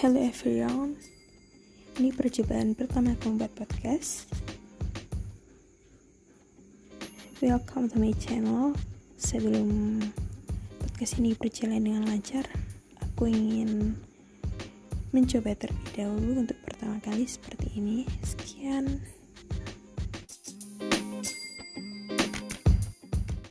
Hello everyone. Ini percobaan pertama aku membuat podcast. Welcome to my channel. Sebelum podcast ini berjalan dengan lancar Aku ingin mencoba terlebih dahulu untuk pertama kali seperti ini. Sekian.